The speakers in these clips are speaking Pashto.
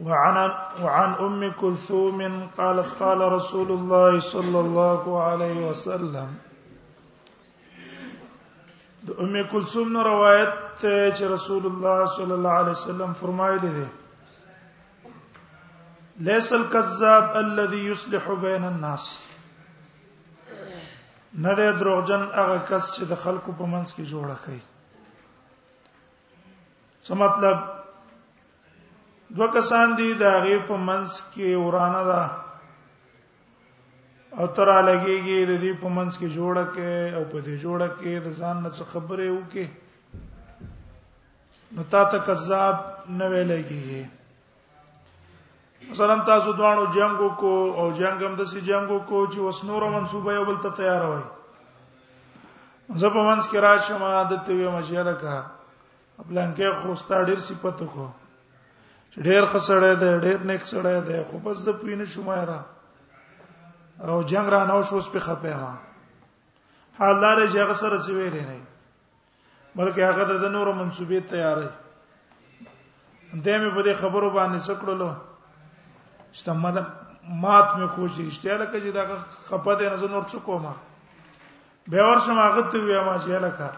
وعن وعن ام كلثوم قالت قال رسول الله صلى الله عليه وسلم د ام کلثوم نو روایت ته چې رسول الله صلی الله علیه وسلم فرمایلی دی ليس الكذاب الذي يصلح بين الناس نه دی دروغجن هغه کس چې د خلکو په منځ کې جوړه کوي څه مطلب دو کسان دي دا غي په منس کې ورانه ده او ترا لګيږي د دې په منس کې جوړه کې او په دې جوړه کې د ځان نه څه خبره وکي نو تا ته کذاب نه ویل کیږي مثلا تاسو دوانو جنگو کو او جنگم د سي جنگو کو چې وسنور منسوبه یو بل ته تیار وای زه په منځ کې راشم د توی مجیره کا خپلان کې خوستا ډیر صفات کو ډیر خسړې ده ډیر نیک سړې ده خو بس زه پوینه شمایرا او جنگ را نو شوس په خپه ما حال لاره چې هغه سره څه ویری نه بلکې هغه د نور منسوبې تیارې دمه په دې خبرو باندې سکړلو استعمال مات مې کوشش رښتیا لکه چې دا خپه دې نه نور څه کومه به ورشم هغه ته ویا ما چې لکه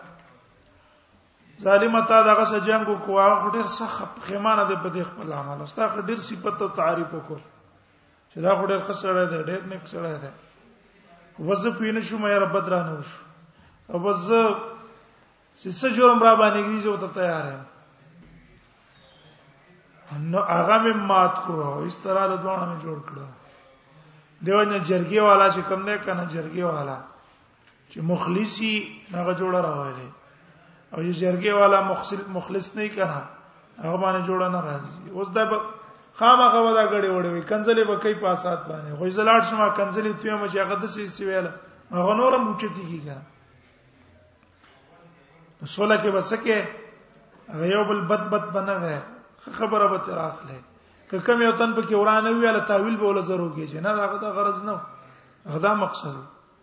ظالم تا دغه سره جنگ وکوا خو ډیر سخت خیمانه ده په دې خپل عمل استا خو ډیر صفت او تعریف وکړ چې دا خو ډېر خسړې ده ډېر نیک سړې ده وځ پینې شو مې رب درانه وشو او وځ سڅ جرم را باندې کیږي زه ته تیار یم نو هغه مې مات کو اس طرح له دوه مې جوړ کړو دیو نه جرګي والا چې کم نه کنه جرګي والا چې مخلصي هغه جوړ راوړي او چې جرګه والا مخلص مخلص نه کړه هغه باندې جوړ نه راځي اوس دا خامخا ودا غړي وړي وي کنځلې به کوي پاسات باندې خو زلاړ شمه کنځلې ته مې چې هغه د سې سی ویل هغه نور موچتی کیږي سوله کې بسکه هغه یو بل بد بد بنه وي خبره به تراخله که کم یو تن پکې ورانه ویاله تعویل به ولا ضرور کیږي نه دا غرض نه غدا مقصد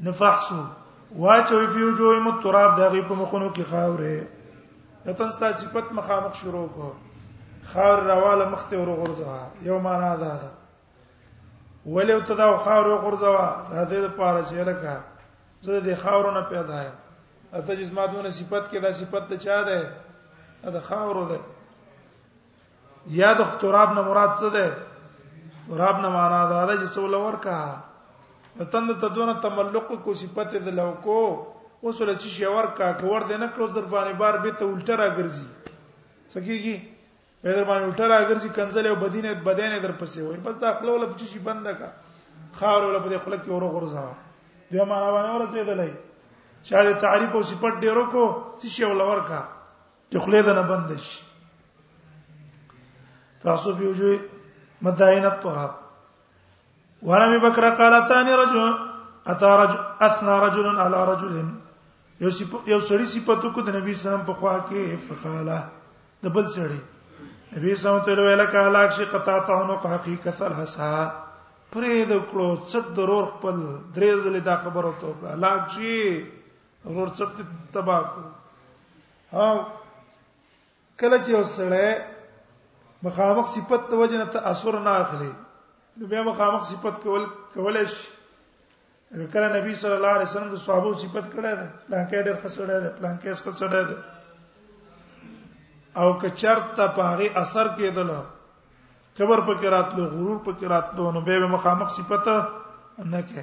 نفحسو واچوي فيو جوه مت تراب دغه په مخونو کې خاورې نتن ستا صفت مخامخ شروع کو خاور راواله مخته ور غورځوا یو معنا ده ولې ته دا خاور غورځوا د دې لپاره چې لکه زه د خاورونه پیدا یم اته جسماتونه صفت کې دا صفت ته چا ده دا خاور ده یا د تراب نه مراد څه ده تراب نه معنا دا ده چې څول ورکا تند تدونه تملق کو صفت د لو کو وسره چې شی ورکا کور دې نه کړو در باندې بار به ته الټه را ګرځي سکیږي به در باندې الټه را ګرځي کنزل او بدینه بدینه در پسې وای بس دا خپل ول بچی شي بنده کا خاور ول په خلک کې اورو غرزا بیا معنا باندې ورسېدلای شاید تعریف او صفت ډیرو کو چې شی ول ورکا چې خلې ده نه بند شي تاسو په وجو مدائن التراب وانا ابي بکر قال ثاني رجل اتى رجل اثنى رجل على رجل یو یو سړی صفاتو کو د نبی سلام په خوا کې فقاله د بل سړی نبی سلام ته ویل کاله چې قطع تهونو په حقیقت الحسا پرې د کړو څټ ضرور خپل درې ځلې دا خبره وکړه لاکشي ورور څه تبا کو ها کله چې وسړې مخامخ صفت ته وجنه ته اثر نه اخلي نو بیا مخامخ صفت کول کولای شي کله نبی صلی الله علیه وسلم د صحابه صفت کړه ده پلان کې ډېر خسړه ده پلان کې اس خسړه ده او که چرته پاغي اثر کېدل کبر پکې راتلو غرور پکې راتلو نو به مخامخ صفته نه کې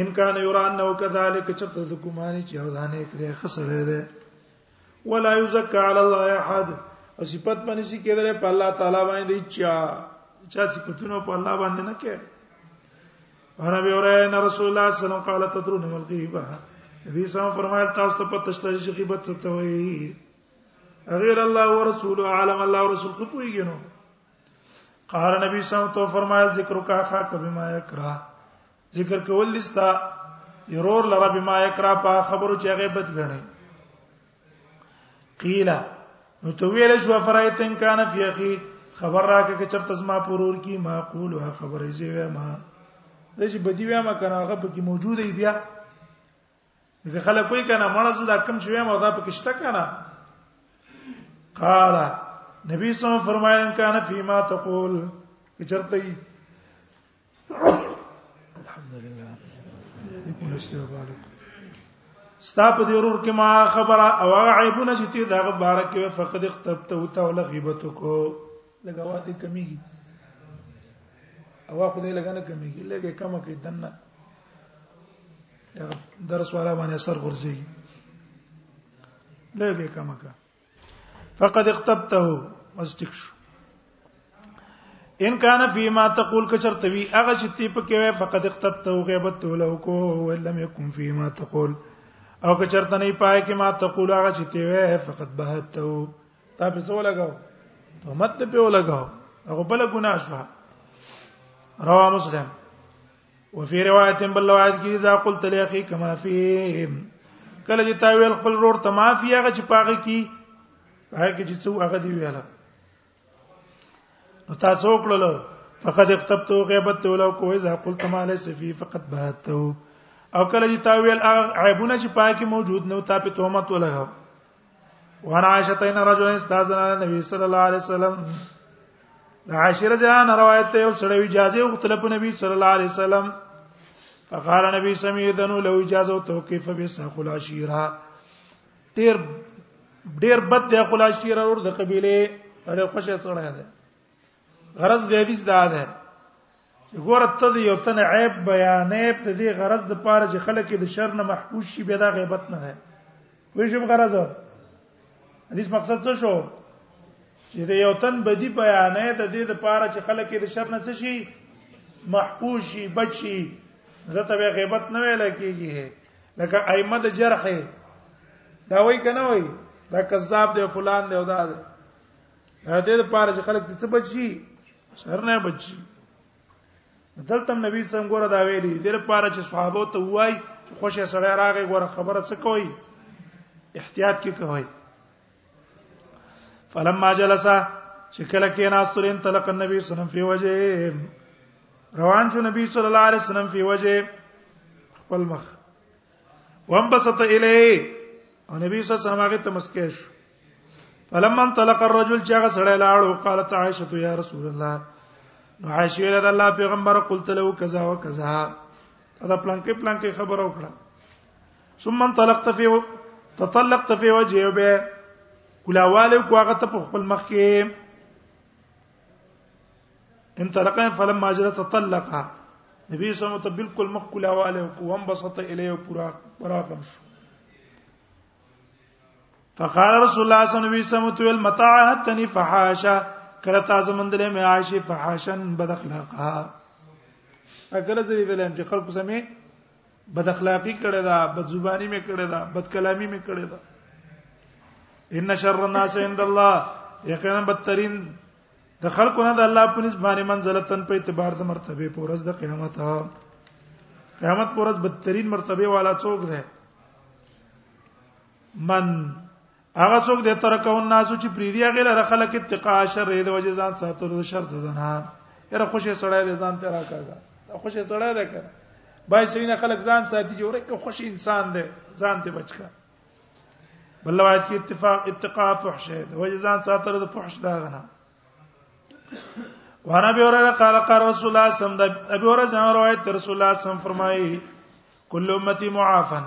ان کان یران نو کذالک چرته د ګمانه چې او دانه کړي خسره ده ولا یزکا علی الله احد او صفات باندې چې کېدل په الله تعالی باندې چا چا صفاتونه په الله باندې نه کې انا به اوره ان رسول الله صلی الله علیه وسلم قال تدرون ما الغیبه نبی صلی الله فرمایل تاسو ته پته شته چې غیبت څه ته وایي غیر الله ورسول عالم الله ورسول خو پویږي نو قال نبی صلی الله علیه وسلم فرمایل ذکر کا خا کبه ما یکرا ذکر کول لستا يرور لره بما یکرا په خبرو چې هغه بد غني قیل نو تو ویل شو فرایتن کان فی اخی خبر راکې چې چرته زما پرور کی معقول ها خبرې زیوه ما د چې بدی ویا ما کنه هغه پکې موجود دی بیا دغه خلک وی کنه مړه زدا کم شوی ما دا پکې شته کنه قال نبی صلی الله علیه وسلم فرمایل کان فیما تقول چرته الحمدلله یکون استغفار ستا په دې ورور کې ما خبره او عیبونه چې تی دا غبره کې فقد اختبت او تا ول غیبتو کو لګواته کمیږي او خو دې لګنه کمیږي لګې کمه کې دنه درس والا باندې سر غورځي لا به کما کا فقد اختبته واستک شو ان کان فی ما تقول کچرت وی هغه چې تی په کې وای فقد اختبته غیبت له کو ولم یکم فی ما تقول او کچرت نه پای کې ما تقول هغه چې تی وای فقد بهته تا په څو لگاو ته مت په لگاو هغه بل ګناه شو رواه مسلم وفي روایت بل روایت کې اذا قلت لاخي كما فيه کله چې تا ویل خپل رور ته معافي هغه چې پاغه کی هغه کې چې څو هغه دی ویاله نو تاسو وکړل فقد اختبت غیبت ولو کو اذا قلت ما ليس فيه فقد بهته او کله چې تا ویل عیبونه چې پاکي موجود نو تا په تهمت ولګاو ورعائشه تین رجل استاذن النبي صلی الله علیه وسلم عاشر جان روایت ته یو سړی اجازه وغوښتله په نبی صلی الله علیه وسلم فقال نبی سمیدن له اجازه تو کیف بسخ العشیره ډیر ډیر بد دی خو العشیره ور د قبيله ډیر خوشاله سره ده غرض د حدیث دا ده چې ګوره ته د یو تن عیب بیانې په دې غرض د پاره چې خلک د شر نه محفوظ شي به دا غیبت نه ده وې شم غرض حدیث مقصد څه شو چې د یو تن بدی بیانې د دې د پاره چې خلک د شر نه څه شي محفوظ شي بچي زته به غیبت نه ویل کیږي لکه ائمه د جرح دا وای کنه وای دا کذاب دی فلان دی او دا دی هدې د پاره چې خلک څه بچي سرنه بچي دلته نبی څنګه ګوره دا ویلي د لپاره چې صحابه ته وای چې خوشې سړی راغی ګوره خبره څه کوي احتیاط کې کوي فلما جلس چې کله کې ناستور ان تلق النبي صلی الله علیه وسلم فی وجه روان شو نبی صلی الله علیه وسلم فی وجه خپل مخ وانبسط الیه او نبی صلی الله علیه وسلم هغه تمسکیش فلما انطلق الرجل چاغه سړی لاړو قالت عائشه یا رسول الله نو عائشه ویل د الله پیغمبر قلت له کذا وکذا دا پلانکې پلانکې خبر او کړه ثم انطلقت فی تطلقت فی وجهه به کلاواله کو هغه ته خپل مخ کې انطلق فلما اجر تطلق نبی صلی الله علیه وسلم بالکل مخ کلاواله کو وانبسط الیه پورا پراخم شو فقال رسول الله صلی الله علیه وسلم تو المتاع حتنی فحاشا کله تاسو مندلې مې عائشه فحاشن بد اخلاقها اکل زری دلم چې خلکو سمې بد اخلاقی کړه دا بد زبانی مې کړه دا بد کلامی مې کړه دا ان شر الناس عند الله یقینا بدترین د خلکو نه د الله په نسبت باندې منزلتن په اعتبار د مرتبه پورز د قیامت قیامت پورز بدترین مرتبه والا څوک ده من هغه څوک د ترکو الناس چې پریری هغه لره خلک اتقا شر د وجه ځان ساتلو شر ده نه یره خوشې سړی له ځان تیرا کړه خوشې سړی ده کړه بای سینه خلک ځان ساتي چې ورکه خوشې انسان ده ځان ته بچکا بل روایت کې اتفاق اتقا فحش ده وجه ځان ساتلو د فحش ده نه وانا به اوره قال قال رسول الله صم د ابي اوره څنګه روایت رسول الله صم فرمایي کل امتی معافن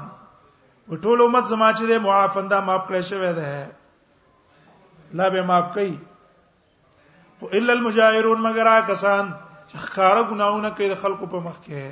ټول امت زما چې د معافن دا معاف کړی شوی دی لا به معاف کوي الا المجاهرون مگر کسان چې خکارا ګناونه کوي د خلکو په مخ کې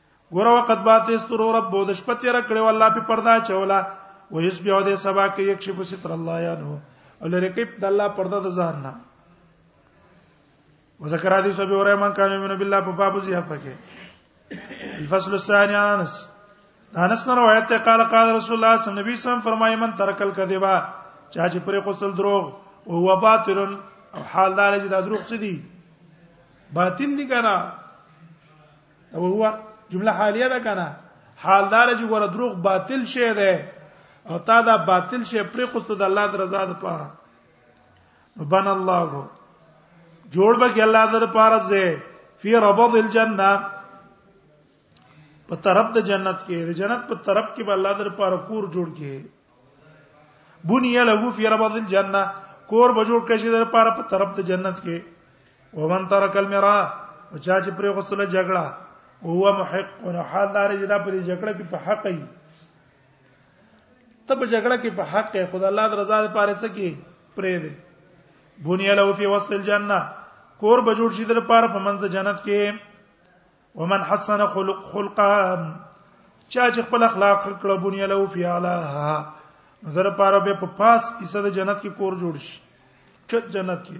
ګور وخت با تستر رب د شپه تیر کړو الله په پردا چولا و اس بیا د سبا کې یک شپ ستر الله یا نو ولر کې د الله پردا د ځان نه وذكر حديث ابي هريره من كان يؤمن بالله په باب زیه پکې الفصل الثاني عن انس انس نه روایت ته قال قال رسول الله صلی الله علیه وسلم فرمایي من ترک الكذبا چا چې پرې قصل دروغ او هو باطل او حال دار چې دا دروغ څه دي باطل دي کنه او هو جمله حالیه ده کنه حال دار چې ګوره دروغ باطل شی ده او تا دا باطل شی پرې خوستو د الله درزا ده پاره بن الله کو جوړ به کې الله در پاره زه فی ربض الجنه په طرف د جنت کې د جنت په طرف کې به الله در پاره کور جوړ کې بني له فی ربض الجنه کور به جوړ کړي در پاره په طرف ته جنت کې ومن ترک المرا او چا چې پرې غسل جګړه هو محق او حال دار چې دا پرې جګړه کې په حق ای تب جګړه کې په حق ای خدای الله د رضا لپاره سکی پرې دی بني له فی وسط الجنه کور به جوړ شي در پاره په منځ جنت کې ومن حسن خلق خلقا چا چې خپل اخلاق کړه بنی له فی اعلی نظر پاره به په پاس ایسه د جنت کې کور جوړ شي چت جنت کې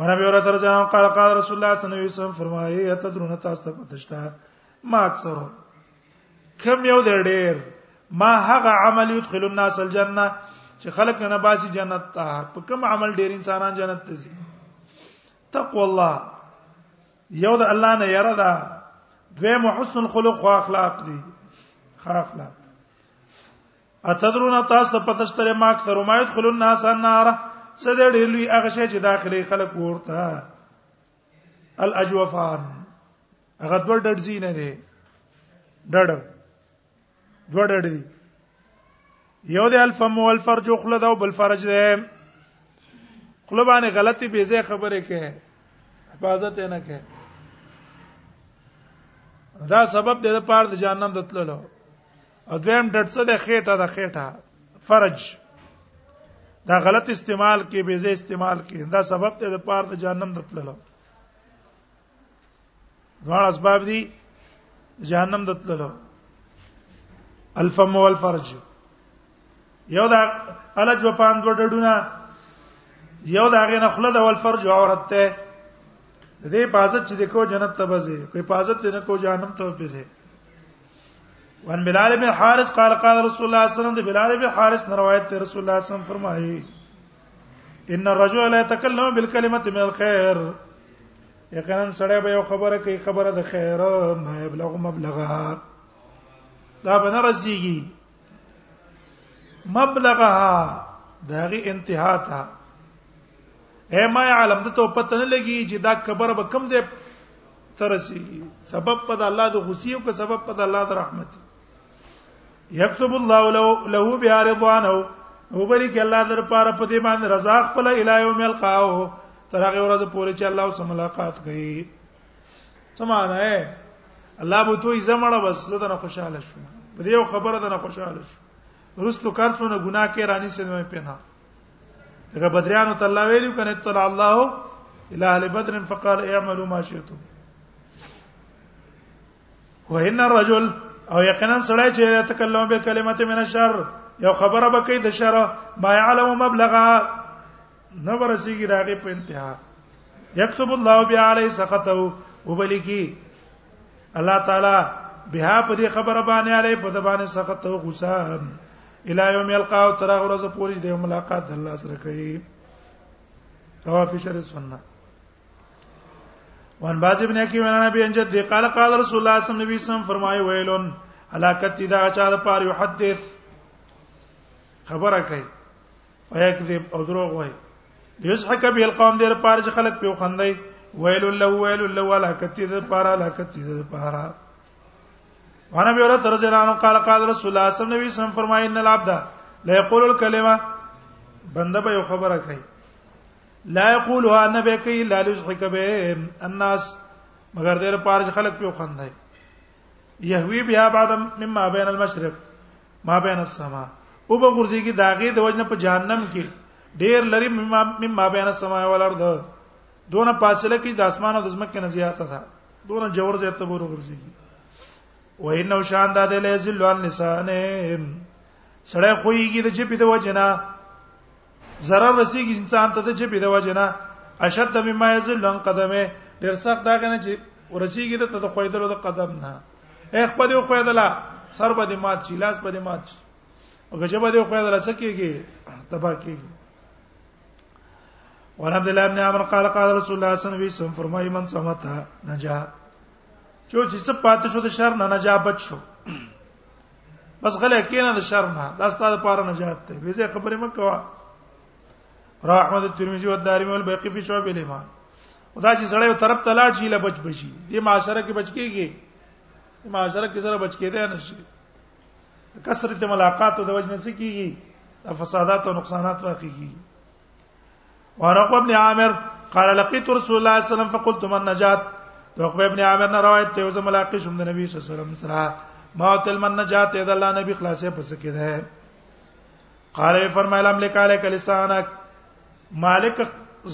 ورابي اور تر جام قال قال رسول الله صلی الله علیه وسلم فرمایي اتدرون تاسو ته پتشتا ما اکثر کم یو در ډیر ما هغه عمل يدخل الناس الجنه چې خلق نه باسي جنت ته په کوم عمل ډیر انسانان جنت ته ځي تقوا الله یو د الله نه یره ده دویم حسن الخلق خو اخلاق دي خو اخلاق اتدرون تاسو پته شته ما اکثر ما يدخل الناس النار څه دې ډېر لوی هغه شی چې داخلي خلک ورته الاجوفان هغه دوه ډډ زی نه دي ډډ دوه ډډې دي یو د الفم او الفرج خله دا او بل فرج ده خله باندې غلطي به زه خبره کوي حفاظت نه کوي دا سبب د پاره د جهنم د تللو او دویم ډټ څه د خېټه د خېټه فرج دا غلط استعمال کې به زه استعمال کې دا سبب د پاره د جهنم د تللو دوه اسباب دي جهنم د تللو الفم والفرج یو دا الج و پاند وډډونه یو دا غې نه خله دا والفرج عورت ته د دې حفاظت چې د کو جنت ته بځي کوئی حفاظت نه کو جهنم ته بځي وان بلال بن حارث قال قال رسول الله صلی الله علیه وسلم د بلال بن حارث روایت ته رسول الله صلی الله علیه وسلم فرمایي ان الرجل لا يتكلم بالكلمه من الخير یقینا سړی به یو خبره کوي خبره د خیر ما یبلغ مبلغها دا به نه رسیږي مبلغها داغه انتها ته اے ما علم ته تو پته نه لګي چې دا خبره به کم ځای ترسي سبب په الله د غصې او سبب په الله د رحمت یكتب الله له له بها رضوانه وبلیک الله در پاره په دې باندې رضا خپل الی یوم القاه تر هغه ورځ پورې چې الله سره ملاقات کوي سمانه اے الله بو توي زمړه بس زه نه خوشاله شوم په دې خبره ده نه خوشاله شوم رستو کار څونه ګناه کې رانی سره مې پناه دغه بدریانو ته الله ویلو کنه تل الله الى اهل بدر فقال اعملوا ما شئتم وان الرجل او یقینا سړی چې تکلم به کلمت من الشر یو خبره به کوي د شر ما يعلم مبلغا نو ورسیږي داغه په انتها یكتب الله بیا علی سخطه وبلیکی الله تعالی بها په دې خبره باندې علی په د باندې سخطه او غصه الی یوم یلقا او تر ورځې پوری د ملاقات الله سره کوي رواه فی شر السنه وان باز ابن حکیم انا نبی ان جد قال قال رسول الله صلی الله علیه وسلم فرمایي ویلون علاقت دا چا د پاره یحدث خبره کوي ويكذب او دروغ وایي یسحق به القوم دیر پاره چې خلک په خوندای ویل له ویل له علاقت دې پاره علاقت دې پاره وانا به ورته رجلانو قال قال رسول الله صلی الله علیه وسلم فرمایي ان العبد لا یقول الکلمه بنده به یو خبره کوي لا یقولها نبی کوي لا لزحک به الناس مگر دیر پارج خلق په خندای يهوي بها بعد مما بين المشرق ما بين السماء او به ګرځيږي داغه د وجنه په جهنم کې ډیر لري مما مما بين السماء والارض دونه فاصله کې د اسمان او د زمکه نه زیاته ده دونه جوړ زیات ته ورو ګرځيږي و انه شان د له ذل عن لسانه سړی خوېږي د چې په د وجنه zarar رسیږي انسان ته چې په دوا جنا اشد مما یزل لن قدمه ډیر سخت دا غنه چې ورسیږي ته د خویدلو د قدم نه اخ په دې خویدلا سر په دې مات شي لاس په دې مات شي او غجب دې خویدلا سکیږي تبا کیږي وعن عبد الله بن عمرو قال قال رسول الله صلى الله عليه وسلم فرمای من سمتا نجا چې چې څه پاتې شو د شر نه نجابت شو بس غلې کینه د شر نه دا ستاسو لپاره نجات دی ویزه خبرې مکوا را احمد ترمذی او دارمی او بیقی فی شعب الیمان دا چې سړی یو طرف ته لاړ شي لا بچ بشي دې معاشره کې بچ کیږي دې معاشره کې سره بچ کېدای نه شي کثرت ملاقات او د وجنه څه کیږي فسادات او نقصانات واقع کیږي ورقه ابن عامر قال لقيت رسول الله صلى الله عليه وسلم فقلت من نجات عقبه ابن عامر نه روایت ته وزم ملاقات شوم د نبی صلی الله علیه وسلم سره ما تل من نجات اذا الله نبی خلاصې پس کې ده قال فرمایل املک علیک لسانک مالک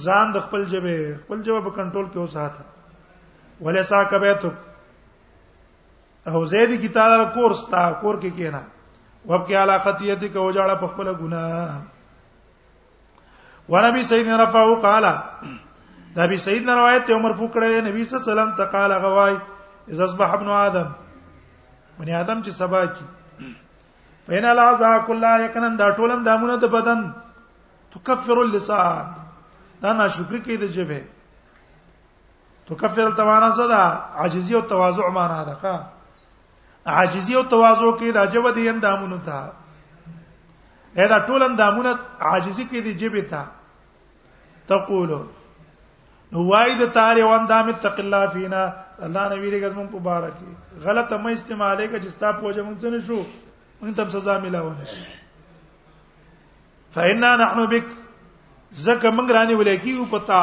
ځان د خپل جبه خپل جبه په کنټرول کې وساته ولسا کبیتک او زید کی تعالی کور ستا کور کې کینا وبکه علاقتیت کې وجاړه په خپل ګناه وربي سيد رفعه قال دا بي سيد روایت ته عمر پوکړه نبی صلی الله علیه وسلم تقال غوای اذا اصبح ابن ادم بني ادم چې سبا کی فین الاذا کلا یقینا دا ټولن دامونه د بدن تکفر اللسان دا ناشکری کې د جبه تکفر التوانا صدا عاجزی او تواضع معنا ده ښا عاجزی او تواضع کې راجب دي اندامونو ته اېدا ټول اندامونه عاجزی کې دي جبه ته تقول نو وای د تار او اندام تق الله فینا الله نبی رګز مون په بار کې غلطه مې استعماله کې چې ستا پوجا مونږ څه نشو مونږ تم سزا ملاونه شي فإنا نحن بك زکه مونږ رانی ولې کیو پتا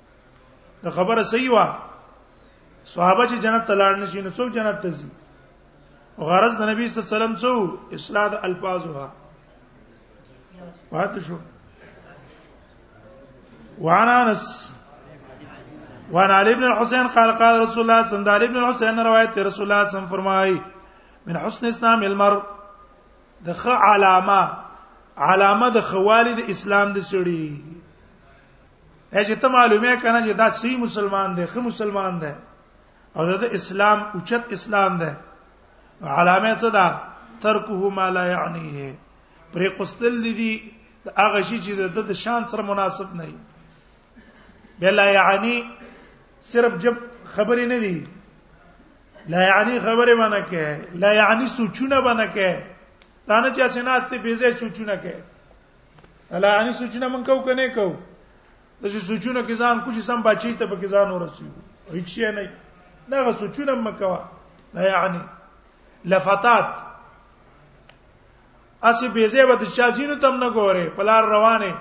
د خبره صحیح وا صحابه چې جنت ته لاړ نشي نو څوک جنت ته ځي غرض د نبی صلی الله علیه وسلم څو اصلاح د الفاظها واته شو وعن انس وعن علي بن الحسين قال قال رسول الله صلى الله عليه وسلم الحسين روایت رسول الله صلی الله علیه وسلم فرمایي من حسن اسلام المرء د خ علامه علامه د خوالد اسلام د سړي چې ته معلومه کنه چې دا صحیح مسلمان دی خو مسلمان دی او دا اسلام اوچت اسلام دی علامه څه ده ترکه ما لا یعنیه پرې قستل دي هغه شي چې د شان سره مناسب نه وي بلا یعنی صرف جب خبرې نه دي لا یعنی خبرې باندې کې لا یعنی سوچونه باندې کې دا نه چې اسنه استه بيزه سوچونه کې الا ان سوچنه من کو کنه کو د چې سوچونه کې ځان کوشي سم بچی ته پکې ځان ورسیو هیڅ شي نه نه غو سوچونه مکوا نه یعنی لفتات اسی بیزه به د چا جینو تم نه ګوره پلار روانه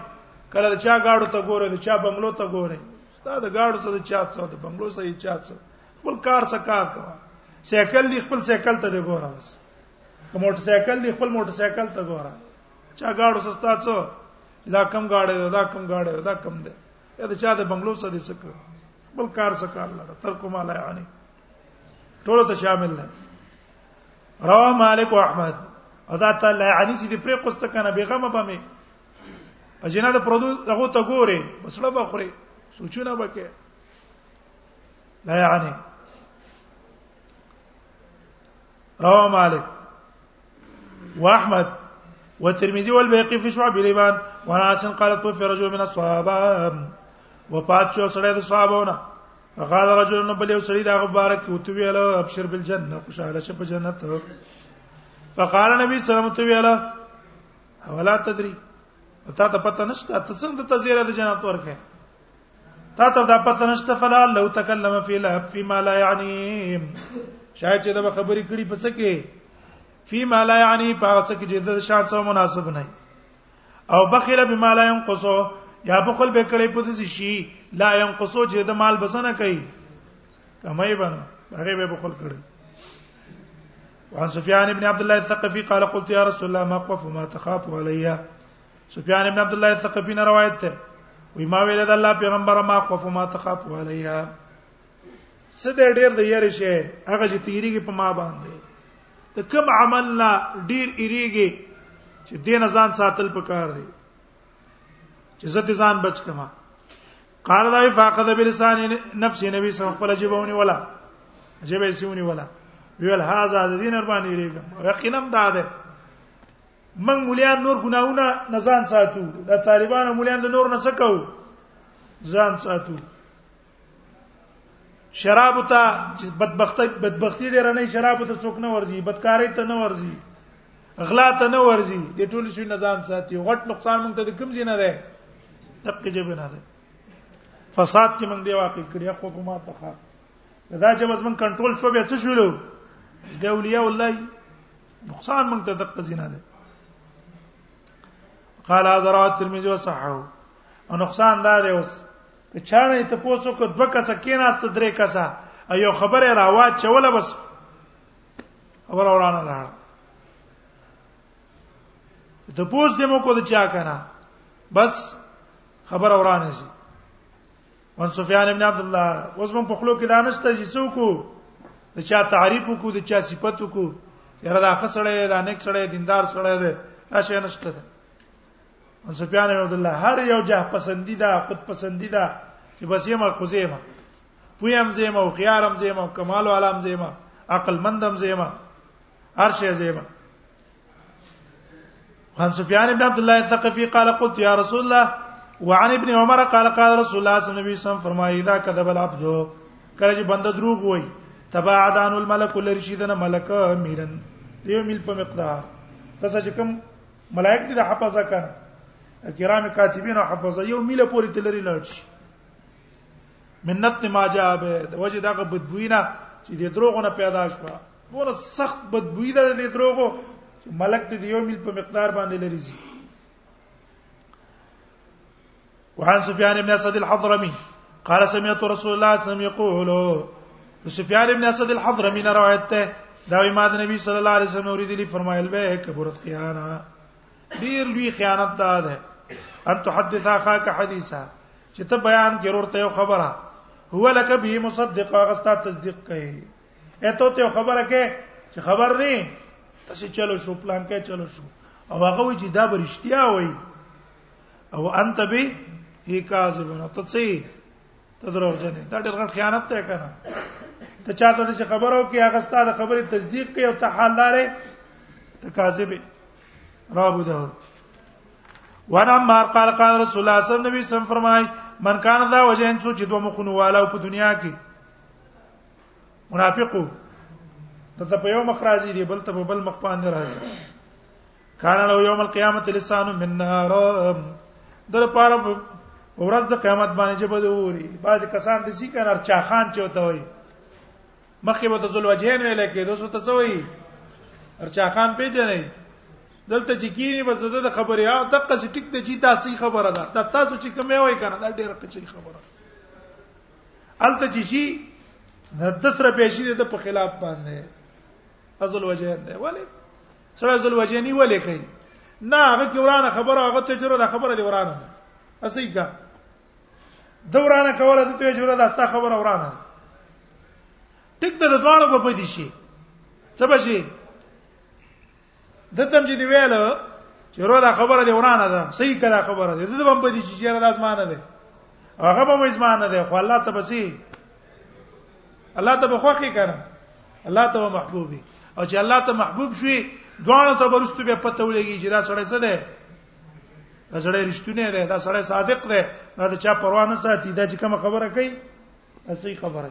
کله د چا گاډو ته ګوره د چا بنگلو ته ګوره ستا د گاډو څخه د چا څخه د بنگلو څخه یې چا څخه خپل کار څخه کار کوه سیکل دی خپل سیکل ته دی ګوره بس موټر سیکل دی خپل موټر سیکل ته ګوره چا گاډو سستا څو دا کم گاډه دا کم گاډه دا کم ده دا چا د بنگلو څه دي سکه بل کار څه کار لره تر کومه لا یعنی ټول ته شامل نه روا مالک او احمد ادا ته لا یعنی چې د پرې قسط کنه بیغمه بمه اجنه د پردو هغه ته ګوره مسله بخوري سوچونه وکړي لا یعنی روا مالک واحمد والترمذي والبيهقي في شعب الايمان وعن انس قال توفي رجل من الصحابه وفات شو سړی د صحابهونه فقال رجل نو بل یو سړی دا مبارک او تو ویل ابشر بالجنه خوشاله شه په جنت فقال نبی صلی الله علیه وسلم تو ویل ولا تدری تا ته پته نشته ته څنګه ته زیره د جنت ورکه تا ته دا پته نشته فلا لو تکلم فی لهب فی ما لا یعنی شاید چې دا خبرې کړي پس کې فی ما لا یعنی په څه کې چې د شان سره مناسب نه او بخیل بما لا ينقصو یا بخل به کړي په دې شي لا ينقصو چې د مال بسنه کوي کمای بنه هغه به بخل کړي وعن سفيان بن عبد الله الثقفي قال قلت يا رسول الله ما خوف ما تخاف عليّ سفیان ابن عبد الله الثقفي نه روایت ده وی ما ویل د الله پیغمبر ما خوف ما تخاف علیا څه دې ډېر د یری شي هغه چې تیریږي په ما باندې ته کوم عمل نه ډېر ایریږي چې دین ځان ساتل پکار دی چې زه ځان بچ کما قال دای فاقد بلسان نفس نبی صلی الله علیه وسلم ولا جبه سیونی ولا ویل هاذا د دین اربانی ریګم یقینا دا ده من مليان نور ګناونه نه ځان ساتو د طالبانو مليان د نور نه سکو ځان ساتو شراب ته بدبختی بدبختی ډیر نه شراب ته څوک نه ورزي بدکاری ته نه ورزي غلا ته نه ورزي د ټول شي نه ځان ساتي غټ نقصان مونږ ته د کوم زینه ده دقه جبه نه ده فساد کې مونږ دی واقع کړی خو کومه تخا دا چې بس مونږ کنټرول شو به څه شولو ګولیا والله نقصان موږ ته دقه زینه ده قال حضرات ترمذی وصححه او نقصان دا دی اوس که چانه ته پوسو کو دوه کسه کیناست درې کسه ایو خبره راوات چوله بس خبر اورانه لاړ د پوس دمو کو د چا کنه بس خبر اورانه شي من سفیان ابن عبد الله اوس مون په خلو کې دانشته چې څوک د چا تعریف کو د چا صفت کو یره دا خسړې دا نیک سړې دیندار سړې ده راشه نشته ده من سفیان ابن عبد الله هر یو جه پسندی ده خود پسندی ده چې بس یې ما خزیمه پویم زیمه او خيارم زیمه کمال علام زیمه عقل مندم زیمه هر شی زیمه عن سفيان بن عبد الله الثقفي قال قلت يا رسول الله وعن ابن عمر قال قال رسول الله صلى الله عليه وسلم فرمایي اذا كذب العبد کله چې بنده دروغ وای تباعد عن الملك لرشيدنا ملک میرن دیو مل په مقدار تاسو چې کوم ملائک دي د حفظه کړه کرام کاتبین او حفظه یو مل پورې تلری لاړ شي منت ما جاء به وجه دغه بدبوینه چې د دروغونه پیدا شوه دونه سخت بدبوئی ده د دروغو چې ملک ته یو مل په مقدار باندې لري زی وعن سفيان بن اسد الحضرمي قال سمعت رسول الله صلى الله عليه وسلم يقول سفيان بن اسد الحضرمي نه روایت ده دا ما د نبی صلی الله علیه وسلم اوریدلی فرمایل به کبرت خیانه ډیر لوی خیانت ده ان تحدث اخاك حدیثا چې ته بیان کې ورته یو خبره هو لك به مصدق هغه ستاسو تصدیق کوي اته ته خبره کې چې خبر دی تاسو چلو شو پلان کې چلو شو او هغه وی چې دا برشتیا وای او انت به هی کاذب نو ته څه ته دروغجن دا ډېر غټ خیانت ته کنه ته چاته د خبرو کې هغه ستاسو خبره تصدیق کوي او ته حال لاره ته کاذب رابو ده وانا ما قال قال رسول الله صلی الله علیه وسلم فرمای من کان دا وجه ان څو چې دوه مخونه والا په دنیا کې منافقو دته په یو مخ راځي دی بل ته په بل مخ باندې راځي کان له یوم القیامت لسان من نار در پاره ورځ د قیامت باندې چې بده ووري بعض کسان د سی کنار چا خان چې وته وي مخکې به تزل وجهین ویل کې دوی څه تسوي ارچا خان پیژنې دلته چې کینی بس د خبرې او دقه چې ټیک ته چې تاسو خبره ده دا تاسو چې کومه وای کنه دا ډیره قصې خبره الته چې شي د تسره پیشي د په خلاف باندې ازل وجه ده ولی سره ازل وجه نه ولې کوي نه هغه کې ورانه خبره هغه ته جره د خبره دی ورانه اسی کا دورانه کوله د ته جره د ستا خبره ورانه ټیک د دوانو په پدې شي څه بشي د تم چې دی ویل چې ورو دا خبره دی ورانه ده صحیح کړه خبره ده د بم په دې چې چیرې داس مان ده هغه به مې ځمان ده خو الله ته بسي الله ته بخوخي کړه الله ته محبوبي او چې الله ته محبوب شوي دوه ته برستو به پته ولګي چې دا سړی څه ده دا سړی رښتونه ده دا سړی صادق ده دا چا پروا نه ساتي دا چې کوم خبره کوي اسی خبره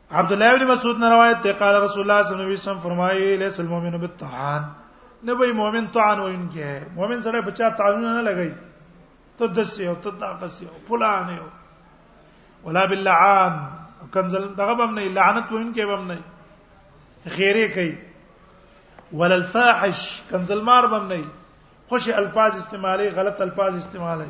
عبد الله بن مسعود نے روایت ته قال رسول الله صلی الله علیه وسلم فرمایي لیس المؤمن بالطعان نه به مؤمن طعن وینکه مؤمن سره بچا طعن نه لګی ته دسه او ته تاقسه او فلان او ولا باللعان کنزل دغه بم نه لعنت وینکه بم نه خیره کوي ولا الفاحش کنزل مار بم نه خوش الفاظ استعمالي غلط الفاظ استعمالي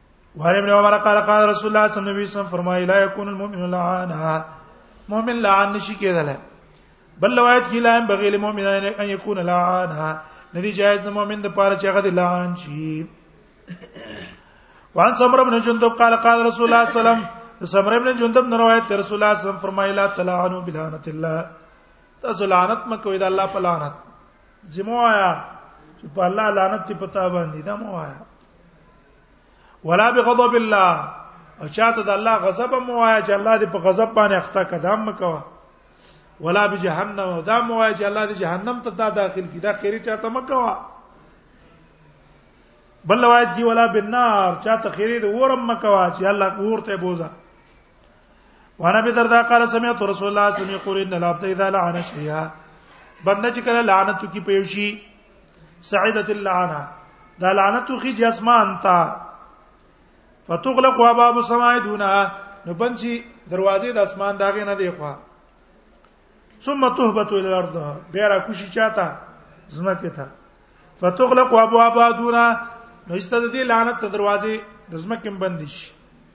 وعن ابن عمر قال قال رسول الله صلی الله علیه وسلم فرمایي لا يكون المؤمن لعانا مؤمن لعان نشي کېدل بل روایت کې لا بغي المؤمن ان يكون لعانا ندي جائز المؤمن د پاره چې هغه لعان شي وان سمر بن جندب قال قال رسول الله صلی الله علیه وسلم سمر بن جندب نه روایت رسول الله صلی الله علیه وسلم فرمایي لا تلعنوا بلعنت الله تاسو لعنت مکوئ د الله په لعنت زمویا چې په الله لعنت ته پتا باندې دا مو آیا ولا بغضب الله او چاته د الله غضب مو وایا چې الله دې په غضب باندې اخته قدم مکوا ولا بجهنم او دا مو وایا چې الله دې جهنم ته تا داخل کی دا خیره چاته مکوا بل روایت دی ولا بالنار چاته خیره د ورم مکوا چې الله ورته بوزا وانا به دردا قال سمعت رسول الله صلی الله علیه وسلم یقول ان العبد اذا لعن شيئا بنده چې کله لعنت کی پېوشي سعیدت اللعنه دا لعنت خو جی اسمان تا فتغلق ابواب السماء دونه نو بنچی دروازې د اسمان داغه نه دی خو ثم تهبط الى الارض بیا را کوشي چاته زمکه ته فتغلق ابواب دونه نو استد دې لعنت دروازې د زمکه بند شي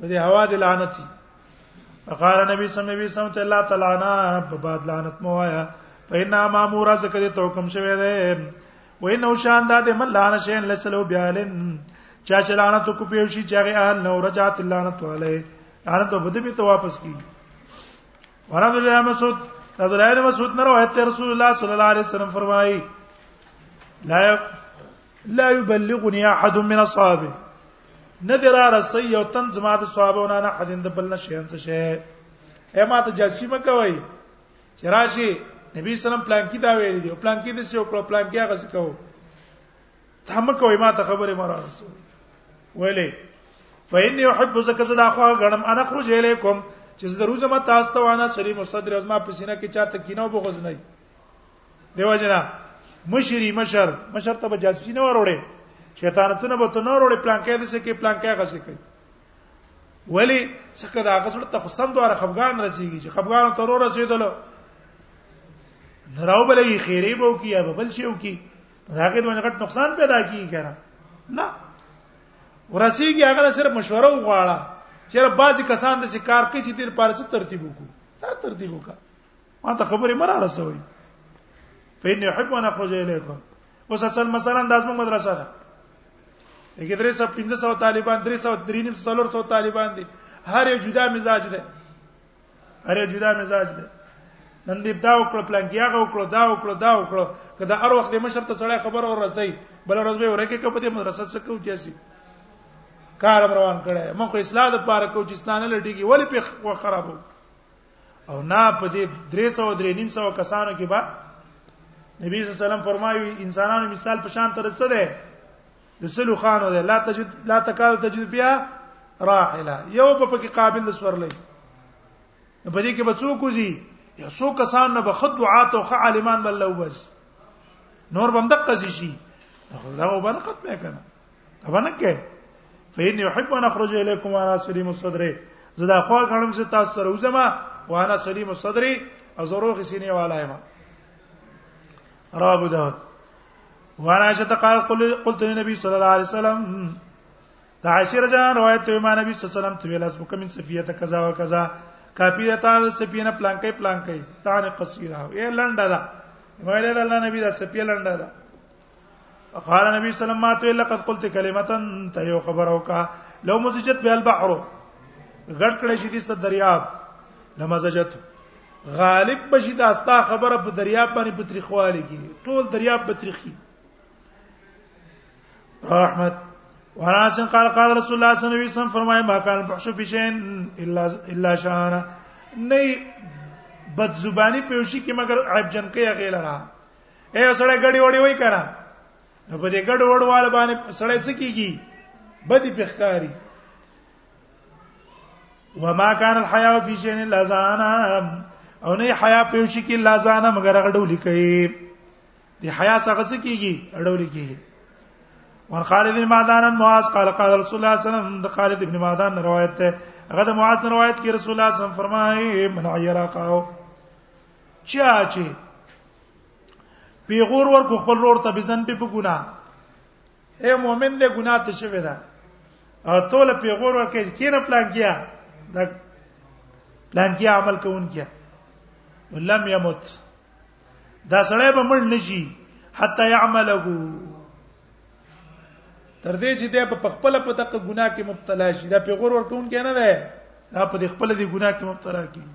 دې هوا د لعنت قال نبی صلی الله علیه وسلم ته الله تعالی نه په بعد لعنت مو آیا فإن ما مورا زکه ته حکم شوه ده و ان او شان ده من لعنه شین لسلو بیالن چا چې لعنت کو پیو شي چې هغه اهل نو رجعت لعنت علی لعنت بده به ته واپس کی ورحمت الله مسعود رضی الله عنه مسعود نه روایت رسول الله صلی الله علیه وسلم فرمایي لا لا يبلغني احد من اصحابه نه درا رسي یو تن زما د صحابهونه نه حدین د بل نشه انڅ شه اے ما ته جاسي مکوي چې راشي نبی سلام پلان کې دا ویل دي پلان کې د څه او پلان کې هغه څه کوو ته مکوي ما ته خبره مرا رسول ویلې فإني يحب زکه زدا خو غنم انا خرج الیکم چې زه دروزه ما تاسو ته وانا سلیم صدر ازما پسینه کې چاته کینو بغوز نه دیو جنا مشری مشر مشر ته جاسوسی نه وروړي شیطانتونه به ته نه وروړي پلان کې د څه کې پلان کې غسه کوي ولی څخه دا غسړ ته خصم دواره خفغان رسیږي چې خفغان ته ورو رسیدل نراو بلې خیره بو کی یا بل شیو کی هغه دونه غټ نقصان پیدا کیږي کنه نه ورسیږي هغه صرف مشوره وغواړه چیرې بعضی کسان د شکار کوي چې تیر پارسه ترتیب وکړو دا ترتیب وکړه ما ته خبرې مرا رسوي فإني أحب أن أخرج إليكم اوس اصل مثلا د ازمو مدرسه ده کې درې سو 1500 طالبان 300 درینم 300 طالبان دي هر یو جدا مزاج ده هر یو جدا مزاج ده نن دې دا وکړه پلان کې هغه وکړه دا وکړه دا وکړه کله هر وخت مشر ته سړی خبر اور رسي بل ورځ به ورکه کې په دې مدرسه څخه کو جاسي کار روان کړي مونږ اصلاح د پاره کو چې ستانه لټيږي ولی په خرابو او نه په دې 300 درې نیم سو کسانو کې به نبی صلی الله علیه وسلم فرمایي انسانانو مثال په شان تر څه ده د سلو خانو ده لا تجد لا تکال تجد بیا راحله یو په پکې قابل سورلې په دې کې به څوک وزي یا څوک کسان نه به خد دعات او خ عالمان بل لوبز نور بندق قضی شي دا وبن ختمه کنه باندې کې فین یحب ان اخرج الیکم انا سلیم الصدر زدا خو غړم چې تاسو سره وزما وانا سلیم الصدر او زروغ سینې والا یم رابو داود وانا عائشہ قال قلت للنبي صلى الله عليه وسلم دا عائشہ رضی الله روایت ته ما نبی صلی الله علیه وسلم ته ویل اس بکم صفیه ته کذا و کذا کافی ده تا سپینه پلانکې پلانکې تانه قصیره او ای لنډه ده ویل دا الله نبی دا سپیه لنډه ده قال نبی صلی الله علیه وسلم لقد قلت کلمه ته یو خبر اوکا لو مزجت به البحر غړ کړی شي دې دریاب لمزجت غالب بشي دا ستا خبره په دریاب باندې په تاریخواله کې ټول دریاب په تاریخي رحمت وراسن قال قال رسول الله صلی الله علیه وسلم فرمای ما کان فحش فی شین الا الا شانا نه بد زبانی په وشي کې مگر عیب جن کې غیلرا اے سره غړي وړي وای کنه نو په دې غړ وړ وال باندې سره څه کیږي بدی پخکاری وما كان الحياء في شيء الا زانا او نه حیا په یو شي کې لا زانا مگر غډول کوي دی حیا څنګه څه کیږي غډول کیږي ور خالد بن معدان معاذ قال قال رسول الله صلی الله علیه وسلم د خالد بن معدان روایت ده هغه د معاذ روایت کې رسول الله صلی الله علیه وسلم فرمایي من عیرا قاو چا چې پیغور ور کو خپل رور ته بزن په ګنا اے مؤمن دې ګنا ته شوی دا او ته له پیغور ور کې کینه پلان کیا دا پلان کیا عمل کوون کیا ولم يمت دا سړی به مړ نشي حتا يعمله تر دې چې دا په خپل په دغه ګناه کې مبتلا شي دا پیغور ورکون کې نه ده دا په خپل دې ګناه کې مبتلا کیږي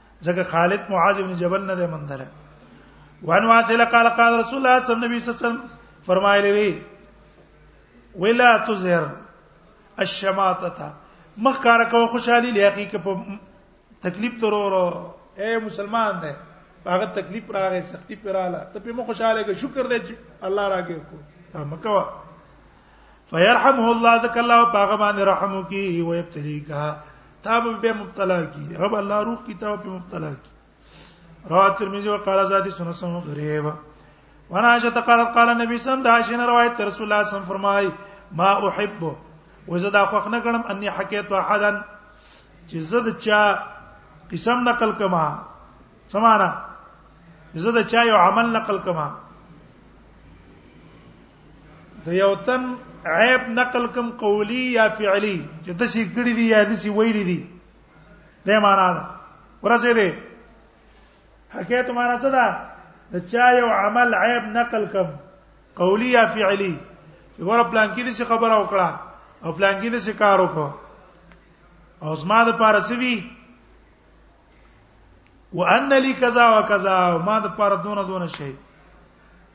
ځکه خالد معاذ ابن جبل نه دی مندره وان واثله قال قال رسول الله صلی الله علیه وسلم فرمایلی دی ولا تزهر الشماتتا مخ کار کو خوشحالي لخي کې په تکلیف ترورو اے مسلمان دی هغه تکلیف راغې سختی پراله ته په مخ خوشاله کې شکر دې چې الله راګې کو مکوا فيرحمه الله ذک الله پاغه باندې رحم کی او ابتلیکا تاب به مبتلا کی رب الله روح کی تاب به مبتلا کی رواه ترمذی وقال ذاتی سنن سم غریب وانا عائشہ قال قال النبي صلی الله علیه وسلم روایت رسول الله صلی الله علیه وسلم فرمای ما احب وزه دا خوښ نه کړم اني حکیت احدن چې زه د چا قسم نقل کما سمانا زه د چا یو عمل نقل کما د یو تن عیب نقل کم قولی یا فعلی چې د شي کړی دی یا د شي ویلی دی دا معنا ده ورسې دی حکایت معنا څه ده د چا یو عمل عیب نقل کم قولی یا فعلی چې ور پلان کې د شي خبره وکړه او پلان کې د شي کار وکړه او زما د پاره سوي وان لي كذا وكذا ما د پاره دونه دونه شي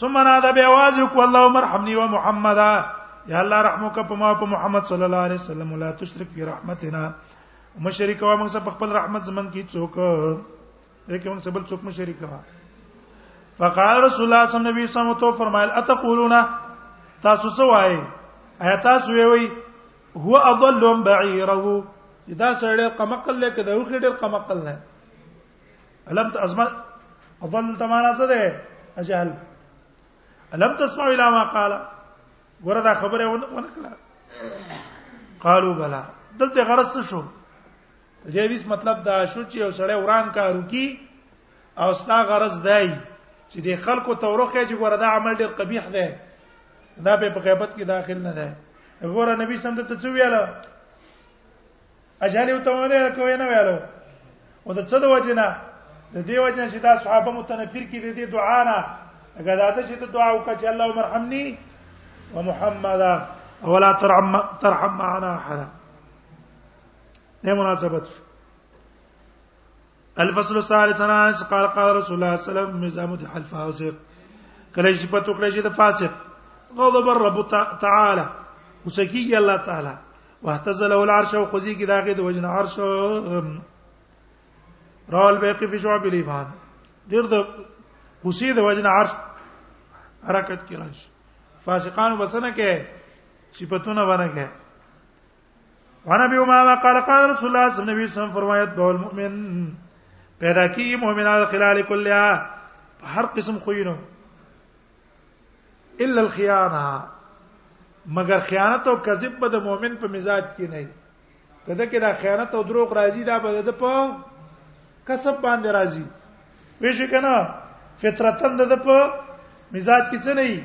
ثم نادى بواز کو الله مرحمني ومحمد یا الله رحم وک په ما په محمد صلی الله علیه وسلم لا تشرک فی رحمتنا مشرک وا موږ په خپل رحمت زمن کی څوک یکه موږ سبل څوک مشرک وا فقال رسول الله صلی الله علیه وسلم تو فرمایل اتقولون تاسو څه وایي ایا تاسو وی هو اضل بعیره دا سړی قمقل لکه دا وخی ډیر قمقل نه الم تسمع اضل تمانا څه ده اجهل الم تسمع الى ما قال وردا خبره ونه کړه قالوا بلا دلته غرس شو دې حدیث مطلب دا شو چې یو سړی وران کارو کی او ستا غرض دی چې د خلکو تورخه چې ګوره دا عمل ډیر قبیح دی دا به په غیبت کې داخل نه دی ګوره نبی سم ته څه ویاله اجاله او تمانه کوي نه ویلو او د څه د وجنه د دې وجنه چې دا صحابه متنفر کې د دې دعا نه هغه دا چې ته دعا وکړه چې الله مرحمني ومحمد ولا ترحم ترحم معنا احد نه مناسبت شو الفصل الثالث عن انس قال قال رسول الله صلى الله عليه وسلم مزام الحل فاسق کله چې په توکړه چې د فاسق غضب الرب تعالی مسکی الله تعالی واهتز له العرش او خزي کې داګه د وجن عرش رال بیقی فی شعب الیمان ډیر د خصی د وجن عرش حرکت کې راشي فاسقان وسنه کې صفاتونه باندې کې ونبي ما قال قال رسول الله صلی الله علیه وسلم فرمایت به المؤمن پیدا کی مؤمن علی خلال کلها هر قسم خوینو الا الخيانه مگر خیانت او کذب به د مؤمن په مزاج کې نه کده کې دا خیانت او دروغ راځي دا به د په کسب باندې راځي ویش کنه فطرتن د په مزاج کې څه نه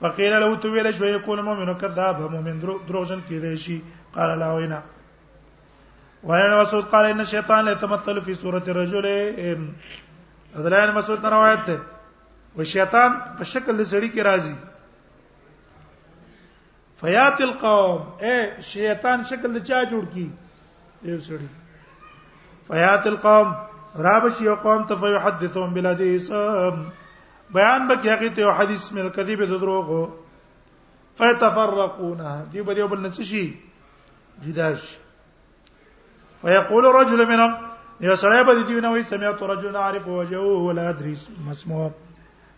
فقیل له تو ویل شو یکون مؤمن کذاب مؤمن دروژن کې دی شي قال لا وینا وعن مسعود قال ان الشیطان يتمثل في صوره الرجل عبدالله بن مسعود روایت ده و شیطان په شکل د سړی کې راځي فیات القوم اے شیطان شکل د چا جوړ کی یو سړي فیات القوم رابش یو قوم ته فیحدثهم بالحدیث بیان به کې هغه ته حدیث مل کذب د دروغو فیتفرقون دی به یو بل نڅ شي جدا شي فیقول رجل منهم یو سړی به دی نو سمعت رجل عارف وجهه ولا ادري مسموع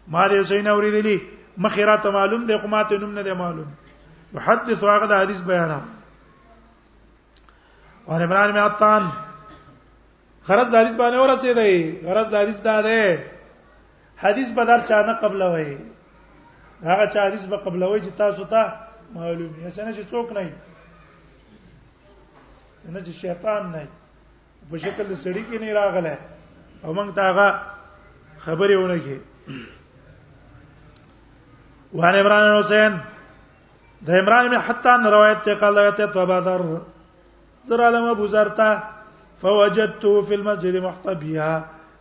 ما دې حسین اوریدلی مخیره ته معلوم دی خو ماته نوم نه دی معلوم محدث واغه د حدیث بیانوي اور عمران بن عطان غرض د حدیث باندې ورسېدای غرض د حدیث دا ده حدیث به در چا نه قبل وای هغه چا حدیث به قبل وای چې تاسو ته معلوم یې سنه چې څوک نه سنه چې شیطان نه په شکل د سړی کې نه راغله او موږ ته هغه خبرې ونه کې وان عمران حسین د عمران بن حتان روایت ته قال روایت ته ابو ذر زر علم ابو ذر ته فوجدته في المسجد محتبيا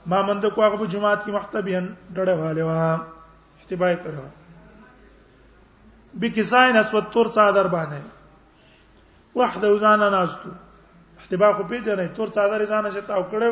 ما من د کوغه په جماعت کې محتبيا ډډه والے وا احتبای کړو بکساین اسود تور صادر باندې وحده ځان ناستو احتبا خو پیژنې تور صادر ځان شته او کړو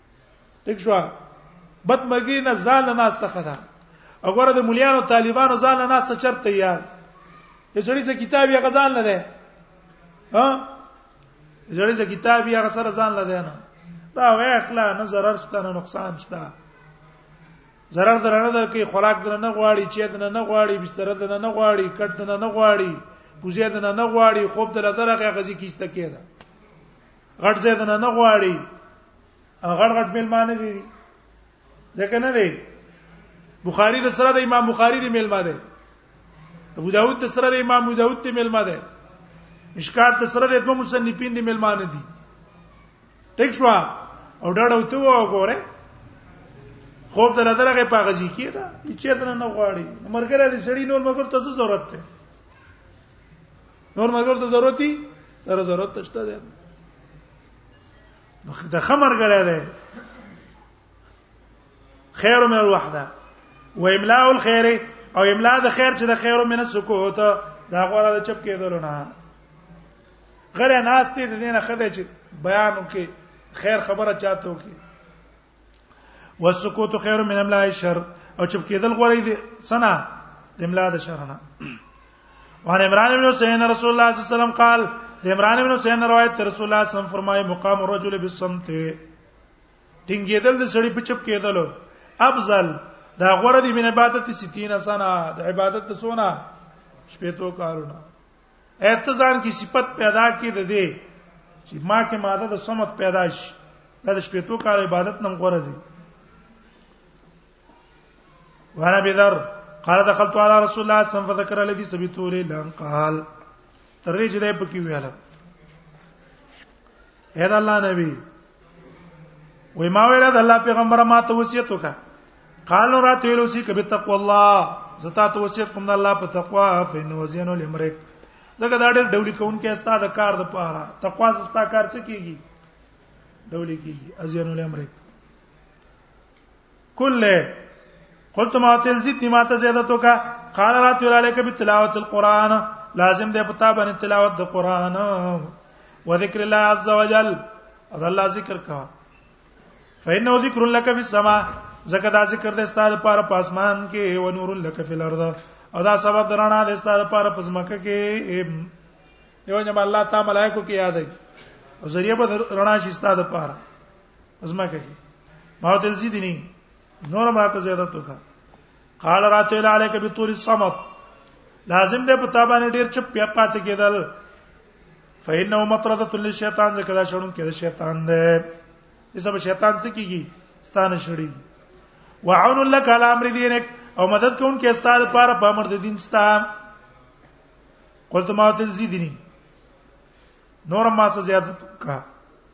ټیک شو بد مګی نه ځان نه ناس تخه ده وګوره د مليانو طالبانو ځان نه ناس چرته یار یو سړی څه کتاب یې غزان نه ده ها سړی څه کتاب یې غسر ځان نه ده نه دا وای اخلا نه zarar شته نه نقصان شته zarar در نه در کې خوراک در نه غواړي چې در نه غواړي بستر در نه غواړي کټ در نه غواړي پوزې در نه غواړي خوب در درغه غزي کیسته کېده غټ ځای نه نه غواړي غړ غړ ملمانه دي ځکه نه دی بخاری د سره د امام بخاری دی ملما دی ابو داود د سره د امام ابو داود دی ملما دی مشکات د سره د دوه مصنفین دی ملما نه دی ټیک شو او ډډ او ته وګوره خوب در درغه پاغزي کیدا چې دنه نه غواړي مرګره دې سړی نور مګر تاسو ضرورت ته نور مرګ ته ضرورت دی سره ضرورت تشته ده نو د خمر غره ده خیر من الوحده و املاء الخير او املاء د خیر چې د خیر من السکوت دا غوړه د چپ کېدل نه غره ناس ته د دینه خدای چې بیان وکي خیر خبره چاته وکي والسکوت خیر من املاء الشر او چپ کېدل غوړې دي سنا د املاء د شر نه وان عمران بن حسین رسول الله صلی الله علیه وسلم قال د عمران بن حسین روایت تر رسول الله صلی الله علیه وسلم فرمایي مقام الرجل بالصمت ټینګېدل د سړی په چپ کېدل افضل دا غوړه دی من عبادت 60 سنه د عبادت ته سونه شپې تو کارونه اعتزان کی صفت پیدا کی د دې چې ما کې ماده د صمت پیدا شي دا د شپېتو کال عبادت نم غوړه دي وانا بذر قال دخلت على رسول الله صلى الله عليه وسلم فذكر الذي سبيته لي لان قال تر دې چې دا پکې ویاله اې دا الله نبی وای ما ویل د الله پیغمبر ما ته وصیت وکړه قالو را ته ویلو سی کبه تقوا الله زتا ته وصیت کوم د الله په تقوا فین وزین الامرک دغه دا ډېر ډولې کون کې استا د کار د پاره تقوا زستا کار څه کیږي ډولې کیږي ازین الامرک كله قلت ما تلزيت ما تزيدتك قال لا تر عليك بتلاوه القران لازم ده پتا باندې تلاوت د قران او ذکر الله عز وجل او الله ذکر کا فإنه ذکر لك في السماء زکه دا ذکر د استاد لپاره په اسمان کې او نور لك في الارض او دا سبب درانه د استاد لپاره په زمکه کې یو نه الله تعالی ملائکه کې یاد دی او ذریعہ به رڼا شي استاد لپاره ازما کوي ما ته زیدنی نور ما ته زیادت وکړه قال راتل علیک بطول الصمت لازم ده په تابانه ډیر چپ بیا پاتې کېدل فإنه مطرده للشیطان ځکه دا شړون کې د شیطان ده ایسه به شیطان څه کیږي ستانه شړي وعون لك على امر دينك او مدد کوم کې استاد لپاره په امر د دین ستا قلت ما تل زیدنی نور ما څه زیادت کا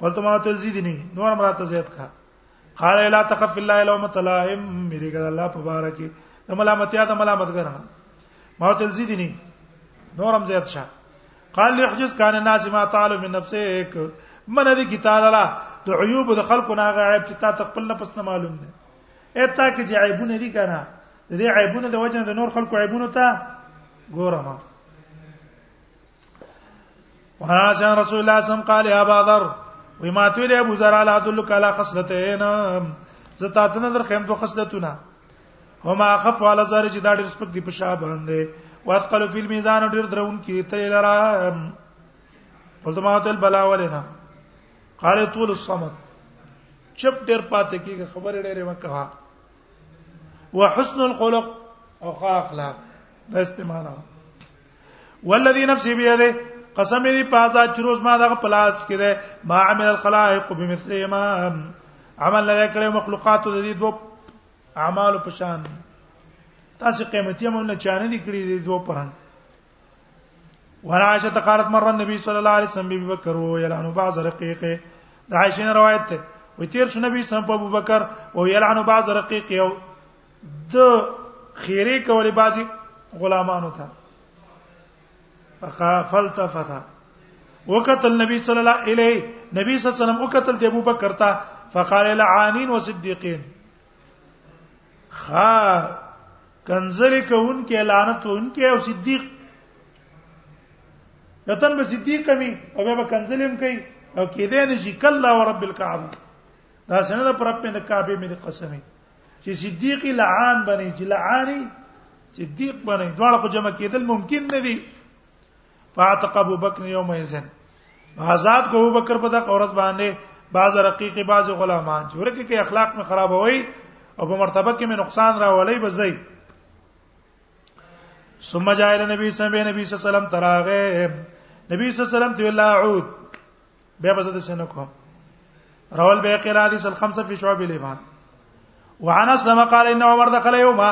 قلت ما تزيدني نور مرات زيات کا قال لا تخف الله لو متلائم میرے ګل الله مبارک د ملامتیا د ملامت ګرنه ما تزيدني نور هم زيات شه قال ليحجز كان الناس ما تعلم من نفسك من دې کی تعالی لا د عیوب د خلکو نه غایب چې تا خپل نفس نه معلوم نه اته کې چې عیبونه دي کنه د دې عیبونه د وجه د نور خلکو عیبونه ته ګورم وعن رسول الله صم قال يا ابا ذر وما تقول يا ابو ذر لا ادلك على خصلتين زتا تنه در خیم دو خصلتونه هما اخف على زر چې دا ډېر سپک دی په شاه باندې واثقل في الميزان ډېر درون کې تل لرا قلت ما تل بلا ولنا قال طول الصمت چپ ډېر پاتې کیږي خبره ډېرې وکړه وحسن الخلق او خا اخلاق دا استعماله والذي نفسي بيده قسم دې پازا چروز ما دغه پلاس کې ده ما عمل الخلائق بمثل ما عمل نه کړې مخلوقات د دې دوه اعمال په شان تاسو قیمتي عمل نه چانه دي کړې دې دوه پران ورعائشه تقارت مر النبي صلى الله عليه وسلم بي بکر او يلعنو بعض رقيقه د عائشه روایت ته وتیر شو نبی صلی الله عليه وسلم په ابو بکر او يلعنو بعض رقيقه د خیره کولې بازي غلامانو ته فلتفت وقت النبي صلى الله عليه نبی صلی الله علیه وسلم وقتل ابو بکر ته فقال لعانين وصديقين خا کنزل کون کې لعنت کون کې او صدیق یتن به صدیق کمی او به کنزلم کوي او کې دې نشي کلا ورب الكعبه دا څنګه پر په کعبه مې قسمه چې صدیق لعان بني چې لعانی صدیق بني دواړه خو جمع کېدل ممکن نه دي فاعتق ابو بکر یوم یزن آزاد کو ابو بکر په دغه ورځ باندې بعض رقیق بعض غلامان چې ورکه کې اخلاق می خراب وای او په مرتبه کې می نقصان را ولای بزای ثم جاء الى النبي صلى الله عليه وسلم تراغه نبی صلی الله علیه وسلم ته الله عود به بس د سینه کوم روال به قرا حدیث الخمسه فی شعب الیمان وعن اسلم قال ان عمر دخل یوما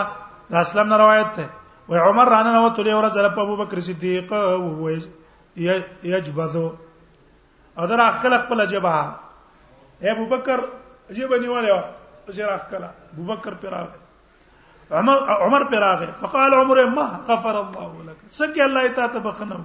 دا اسلم نه روایت ده و عمر رانه نو تلی ور زل په ابو بکر صدیق او یجبذو او در اخکل خپل جبا ابو بکر جیب نیواله زیر اخکل ابو بکر پر راغی عمر عمر پر راغی فقال عمر ما غفر الله لك سکه الله تعالی تبخنه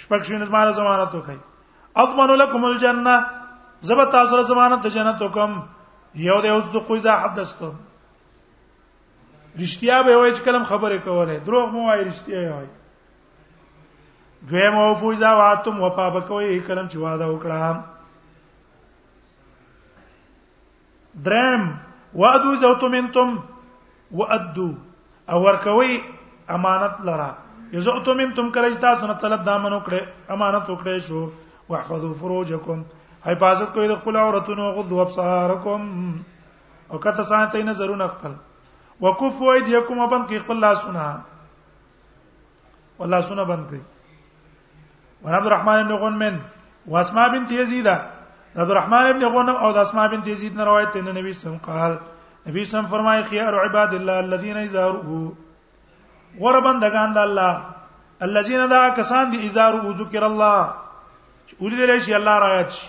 شپږ شوینه زمانه ضمانت وکړي اضمن لكم الجنه زب تاسو له ضمانت د جنت وکم یو د اوس د کوی ځه حدثتم رښتیا به وای چې کلم خبره کوله دروغ مو وای رښتیا وای دویم او فوزا واتم وفا بکوي کلم چې وعده وکړه درم وادو اذا تمنتم وادو او ورکوي امانت لرا اذا تمنتم کله چې تاسو نه طلب دامن وکړي امانت وکړي شو واحفظوا فروجکم حفاظت کوئ د خپل عورتونو غضوا ابصارکم او کته ساتئ نظرونه خپل وکفوا ايديکم وبن کې خپل لاسونه والله سونه بند کړی ورحمت الرحمن بن غنمن واسماء بنت يزيد عبد الرحمن ابن غنم او د اسماء بنت یزید نه روایت ته نبی سم قال نبی سم فرمای خيار عباد الله الذين يزاروا غره بندگان د الله الذين دا کسان دي يزاروا ذکر الله چې اولی دې شي الله رايات شي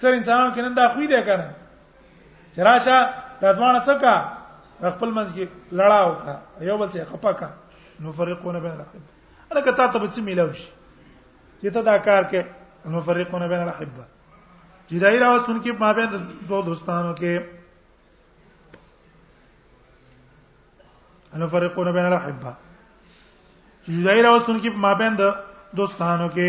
څر انسانانو کې نن دا خوې دی کنه چې راشه د ځوان څه کا خپل منځ کې لړا وکړه یو بل څه خپکا نو فرقونه بین الاحبه انا کته ته به څه ملاوي شي چې ته دا کار کې نو فرقونه بین الاحبه جدای راوستون کې ما بین دوه دوستانو کې انا فرقونه بین الاحبه جدای راوستون کې ما بین دوستانو کې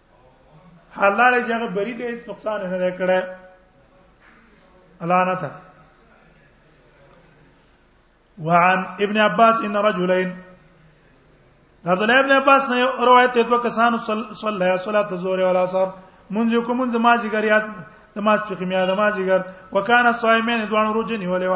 حلال چې هغه بری دی هیڅ نقصان نه دی کړی لعنته وعن ابن عباس ان رجلين دا عبد الله ابن عباس نه روایت ته دوه کسانو صلی صلاه الظهر او العصر منځ کوم د ما جګریات د ما سپخمیا د ما جګر وکانه صائمین دوه روزه نیولې و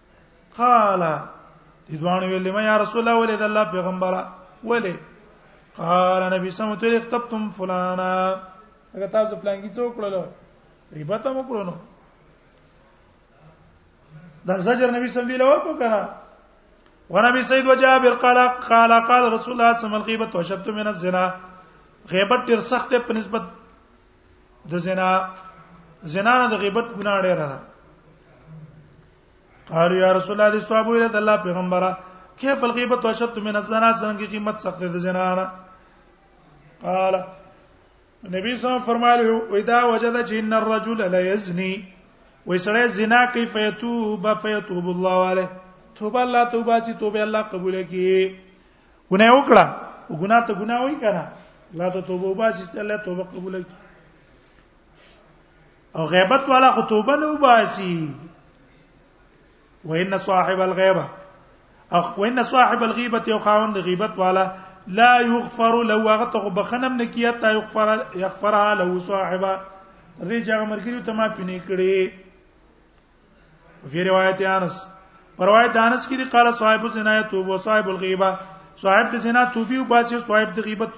قال دوانو ویل ما یا رسول الله ولید الله پیغمبره ولی قال نبی سم ته اختبتم فلانا هغه تاسو پلانګي څوک کړلو ریبته مو کړو نو دا زجر نبی سم ویل ورکو کنه ونبي سيد وجابر قال قال قال رسول الله صلى الله عليه وسلم الغيبه وشد من الزنا غیبت ډیر سخت په نسبت د زنا زنا نه د غیبت ګناه ډیره ده قالوا یا رسول الله صحابه اله الله پیغمبره کیف الغیبت اشد من الزنا څنګه قیمت سخت ده زنا نه قال نبی صلی الله فرمایلی و اذا وجد جن الرجل لا يزني وې سړی زنا کوي فیتوب فیتوب الله علیه توبه الله توبه سي توبه الله قبول کړي ګناه وکړه او ګناه ته ګناه وای کنه لا ته توبه وباسي چې الله توبه قبول کړي او غیبت والا خو توبه نه وباسي وان صاحب الغیبه او وان صاحب الغیبه یو خاوند غیبت والا لا یغفر له هغه ته بخنم نه کیه تا یغفر یغفر له صاحبہ دې چې هغه مرګري ته ما پینې کړې فی روایت انس روایت انس کې دی قال صاحب الزنا توب او صاحب الغیبه صاحب د زنا توبې او باسي صاحب د غیبت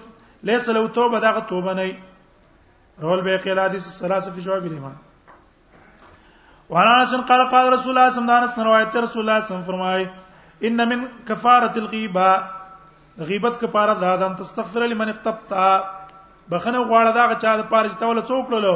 لیس له توبه دغه توبه نه رول به قیل حدیث الثلاثه فی شعب الايمان وانا انس قال قال رسول الله صلی الله علیه وسلم روایت رسول الله صلی الله علیه وسلم فرمایي ان من کفاره الغیبه غیبت کفاره ده ځان تستغفر لمن اقتبتا بخنه غواړه دا چا د پاره چې تول څوک لولو